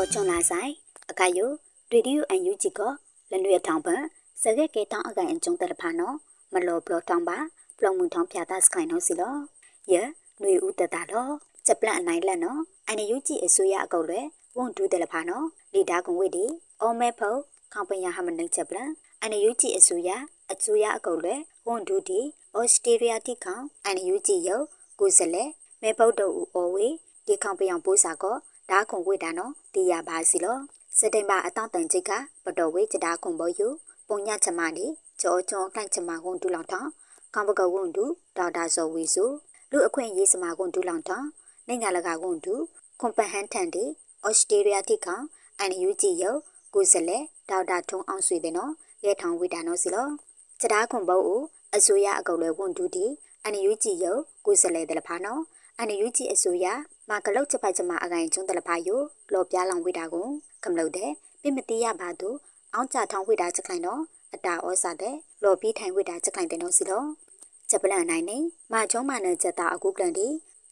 အော်ချွန်လာဆိုင်အကယိုရေဒီယိုအန်ယူဂျီကလနွေထောင်ပန်စကဲကေတောင်းအကန်အကျုံတက်ဖာနော်မလောဘလောတောင်းပါပလုံမှုထောင်းဖြာတာစခိုင်နော်စီလောယနွေဦးတတလောချက်ပလန့်အနိုင်လက်နော်အန်ယူဂျီအစိုးရအကုတ်လေဝန်ဒူတယ်ဖာနော်လီဒါကွန်ဝိဒီအော်မဲဖို့ခေါပညာဟမနိချက်ပလန့်အန်ယူဂျီအစိုးရအစိုးရအကုတ်လေဝန်ဒူဒီဩစတြေးလျတိခေါအန်ယူဂျီယကိုစလေမဲပုတ်တူအော်ဝေဒီခေါပယောင်ပိုးစာကော ဒါခုံဝိတာနော်တီရပါစီလောစတိမ်ပါအတောင့်တန်ချိတ်ကပတော်ဝေးကြတာခုံဘောယူပုံညချမနီကြောချောခိုင်ချမကုံတူလောင်ထောင်းကောင်းပကဝွန်တူဒေါက်တာဇော်ဝီစုလူအခွင့်ရေးစမာကုံတူလောင်ထောင်းနိုင်ငံလကဝွန်တူကွန်ပဟန်ထန်တီဩစတြေးလျတိခေါအန်ယူဂျီယုကိုစလေဒေါက်တာထုံအောင်ဆွေတဲ့နော်ရဲထောင်ဝိတာနော်စီလောကြတာခုံဘောဦးအစိုးရအကုတ်လဲဝွန်တူတီအန်ယူဂျီယုကိုစလေတဲ့လဖာနော် အန်ယူဂျီအစိုးရမာကလုတ်ချက်ပိုက်ချမအကိုင်ကျွန်းတလဖာယိုလော်ပြလောင်ဝိတာကိုကမလို့တဲ့ပြမတိရပါသူအောင်းကြထောင်းဝိတာချက်ခိုင်တော့အတာဩစာတဲ့လော်ပြီးထိုင်ဝိတာချက်ခိုင်တဲ့နော်စီတော့ချက်ပလန်နိုင်နေမာချုံးမနဲ့ချက်တာအကူကလန်ဒီ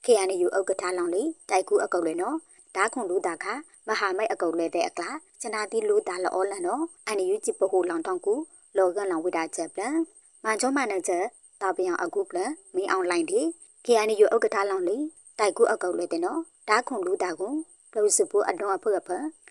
KNU ဥက္ကဋ္ဌလောင်လီတိုက်ကူအကုတ်လေနော်ဒါခွန်လူတာခမဟာမိတ်အကုတ်လေတဲ့အကလာချနာတိလူတာလောလန်နော်အန်ယူဂျီပဟိုလောင်ထောင်းကူလောကန်လောင်ဝိတာချက်ပလန်မာချုံးမနဲ့ချက်တာပြောင်အကူပလန်မင်းအောင်လိုင်းဒီ KNU ဥက္ကဋ္ဌလောင်လီတိုက်ကူအကုတ်လေတဲ့နော်ဒါခွန်လူတာကိုပလုစပူအတော်အဖအဖ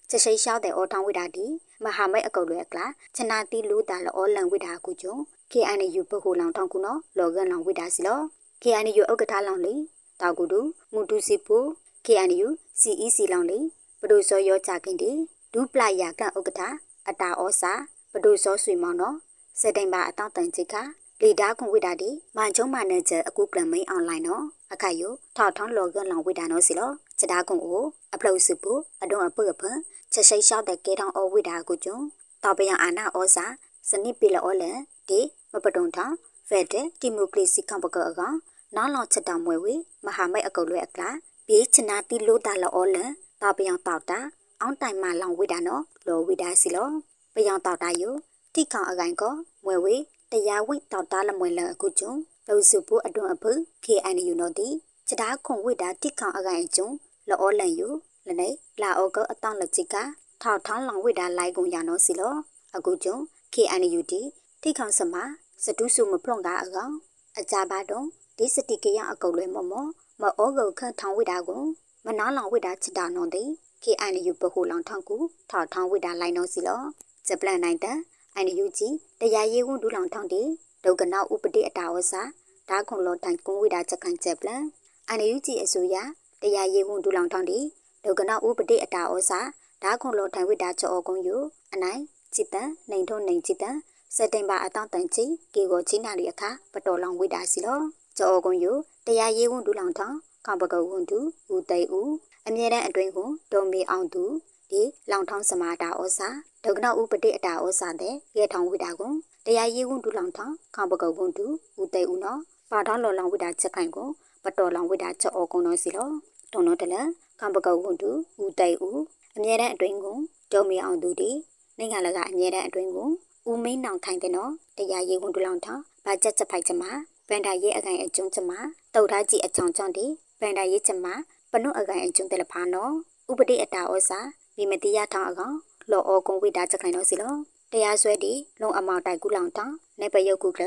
ချက်ရှိရှောက်တဲ့အော်ထောင်းဝိတာဒီမဟာမိတ်အကုတ်လွယ်ကလာချနာတီလူတာလောလန်ဝိတာကူကျုံ KNU ပခုလောင်ထောင်းကူနော်လောကန်လောင်ဝိတာစီလော KNU ဥက္ကဋ္ဌလောင်လေတောက်ကူတူမူတူစီပူ KNU CEC လောင်လေပဒိုစောရောကြခင်တီဒူပလာယာကန်ဥက္ကဋ္ဌအတာဩစာပဒိုစောဆွေမောင်နော်စက်တိုင်ပါအတောင့်တန်ချိတ်ခ လီဒါခွန်ဝိတာဒီမန်ချုံမန်နေဂျာအခုကလမိန်အွန်လိုင်းနော်အခါယိုထောက်ထောင်းလောကလောင်ဝိတာနော်စီလောစတာကွန်ကိုအပလုစုပူအဒုံအပုတ်ဖန်ချက်ရှိရှောက်တဲ့ကေထောင်းအဝိတာကိုကျုံတောပယံအာနာဩစာစနိပိလောလန်ဒီမပတုံထောင်းဖက်တဲ့ဒီမိုကရေစီကံပကအကောင်နောင်လောင်ချက်တောင်မွဲဝေမဟာမိတ်အကုတ်လွဲအကလာဘေးချနာတိလို့တာလောလန်တောပယံတောက်တာအောင်းတိုင်မလောင်ဝိတာနော်လောဝိတာစီလောပယံတောက်တာယိုတိခေါင်အကိုင်ကော မွဲဝေတရားဝိတောက်တာလမွဲလန်အခုကျုံလောစုပူအတွန်းအဖ KNU နော်တီစတားခွန်ဝိတာတိခေါင်အကိုင်ကျုံလောလန်ယူလနေလာအောကအတောင့်လက်ချစ်ကထောက်ထောင်းလောင်ဝိတာလိုက်ကုန်ရနော်စီလောအခုကျုံ KNU တီတိခေါင်စမစတုစုမဖလွန်ကအကောင်အကြပါတော့ဒီစတိကရအကုတ်လွဲမမောမအောကုတ်ခန့်ထောင်းဝိတာကိုမနာလောင်ဝိတာချစ်တာနော်တီ KNU ပခုလောင်ထောင်းကူထောက်ထောင်းဝိတာလိုက်နော်စီလောဂျပလန်နိုင်တန် အိုင်နယူဂျီတရားရေးဝန်ဒူလောင်ထောင်းတီဒုက္ကနာဥပတိအတာဝစာဒါခွန်လောတိုင်ကွန်ဝိတာချက်ကန်ချက်ပလန်အန်ယူဂျီအစိုးရတရားရေးဝန်ဒူလောင်ထောင်းတီဒုက္ကနာဥပတိအတာဩစာဒါခွန်လောတိုင်ဝိတာချောအကုံယူအနိုင်จิตတန်နိုင်ထုံနိုင်จิตတန်စက်တင်ဘာအတောင့်တန်ချီကေကိုချင်းနာလီအခါပတော်လောင်ဝိတာစီလောချောအကုံယူတရားရေးဝန်ဒူလောင်ထောင်းကောင်ပကုတ်ဝန်ဒူဦးသိဦးအမြဲတမ်းအတွင်းကိုဒေါ်မီအောင်သူဒီလောင်ထောင်းစမာတာဩစာ ဒုက္ကနာဥပတိအတာဩစာတဲ့ရဲထောင်းဝိတာကိုတရားရေးဝန်ဒူလောင်ထောင်းကောင်ပကုတ်ဝန်ဒူဦးသိဦးနော်ပါတော်လော်လောင်ဝိတာချက်ခိုင်ကိုပတော်လောင်ဝိတာချက်အောကုံတော်စီလောတုံတော့တလကံပကောက်ဝန်တူဦးတိုင်ဦးအမြဲတမ်းအတွင်းကိုဒေါ်မီအောင်သူဒီနိုင်ငံလကအမြဲတမ်းအတွင်းကိုဦးမင်းနောင်ခိုင်တဲ့နော်တရားရေးဝန်တူလောင်ထောင်းဘာချက်ချက်ဖိုက်ချမဗန်ဒါရေးအကိုင်အကျုံးချမတုတ်ထားကြည့်အချောင်ချောင်းဒီဗန်ဒါရေးချမပနုအကိုင်အကျုံးတယ်လဖာနော်ဥပတိအတာဩစာမိမတိယထောင်းအကောင် လောအောကုံဝိတာချက်ခိုင်တော့စီလောတရားစွဲဒီလုံအမောင်တိုက်ကူလောင်ထောင်းနေပယုတ်ကူက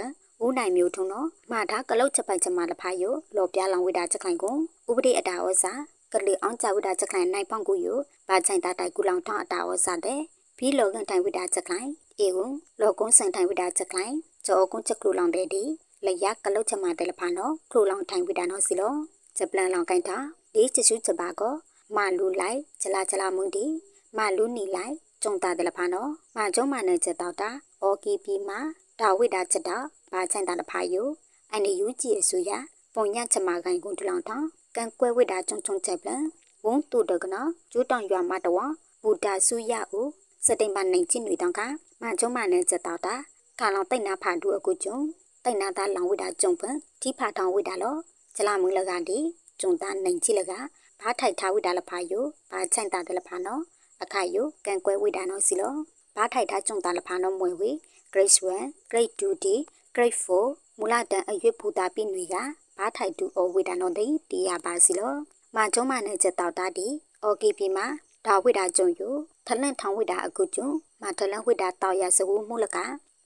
ဦးနိုင်မျိုးထုံတော့မှာထားကလုတ်ချက်ပိုက်ချမလဖာယိုလော်ပြလောင်ဝိတာချက်ခိုင်ကိုဥပတိအတာဩစာကလေးအောင်ကြဝိတာချက်ခိုင်နိုင်ပေါင်ကူယိုဘာချိုင်တာတိုက်ကူလောင်ထောင်းအတာဩစာတဲ့ဘီလောကန်တိုင်ဝိတာချက်ခိုင်အေကုလောကုန်းဆန်တိုင်ဝိတာချက်ခိုင်ကြောကုန်းချက်ကူလောင်တဲ့ဒီလရကလုတ်ချက်မတဲ့လဖာနော်ခလူလောင်တိုင်ဝိတာနော်စီလောချက်ပလန်လောင်ကိုင်တာဒီချစုချက်ပါကောမာလူလိုက်ဂျလာဂျလာမွန်ဒီမာလူနီလိုက် ကျုံတာတယ်လဖာနော်မာကျုံမနဲ့ချက်တော့တာအော်ကီပီမာဒါဝိတာချက်တော့ဘာချိုင်တာလဖာယိုအန်ယူဂျီအဆူရပုံညချက်မကိုင်ကွန်တလောင်ထောင်းကန်ကွဲဝိတာကျုံကျုံချက်ပလန်ဝုံတူဒကနာကျူတောင်ရွာမတော်ဘူတာဆူရဦးစတိန်ပနိုင်ချင်းတွေတောင်ကမကျုံမနဲ့ချက်တော့တာကာလောင်တိတ်နာဖာဒူအကူကျုံတိတ်နာသားလောင်ဝိတာကျုံပန်ဒီဖာထောင်ဝိတာလောဂျလာမူလကဒီကျုံသားနိုင်ချိလကဘာထိုက်ထားဝိတာလဖာယိုဘာချိုင်တာတယ်လဖာနော် အခါယိုကန်ကွဲဝိတာနော်စီလောဘာထိုက်ထားကျုံသားလဖာနော်မွေဝေ grade 1 grade 2D grade 4မူလတန်းအရွက်ဘူတာပြင်းတွေကဘာထိုက်တူအဝေတာနော်တိတီရပါစီလောမာကျုံးမနဲ့ချက်တောက်တာဒီ OKP မှာဒါဝိဒါကျုံယထလန့်ထောင်ဝိဒါအကုကျုံမထလန့်ဝိဒါတောက်ရစဝမှုလက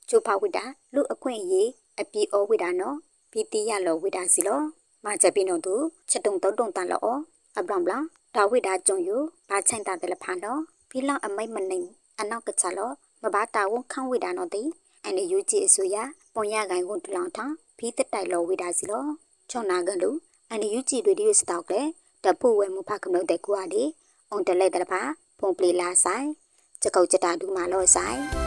ချိုဖဝိဒါလူအခွင့်အရေးအပီဩဝိဒါနော်ပီတိရလောဝိဒါစီလောမာချက်ပိနိုသူချက်တုံတုံတုံတန်လောအပလံပလ ဒါဝိဒါကျုံယဘာချိုင်တာတယ်လဖာနော်ဖီလောင်အမိတ်မနေအနောက်ကချလောမဘာတာဝန်ခန့်ဝိဒါနော်တိအန်ယူဂျီအစိုးရပုံရကိုင်ကုန်တူလောင်ထဖီတက်တိုင်လောဝိဒါစီလောချောနာကန်လူအန်ယူဂျီရေဒီယိုစတောက်လေတပုဝဲမဖကမလို့တဲ့ကွာဒီအုံတလဲတပါဖုန်ပလီလာဆိုင်ချက်ကုတ်ချက်တာဒူမာလောဆိုင်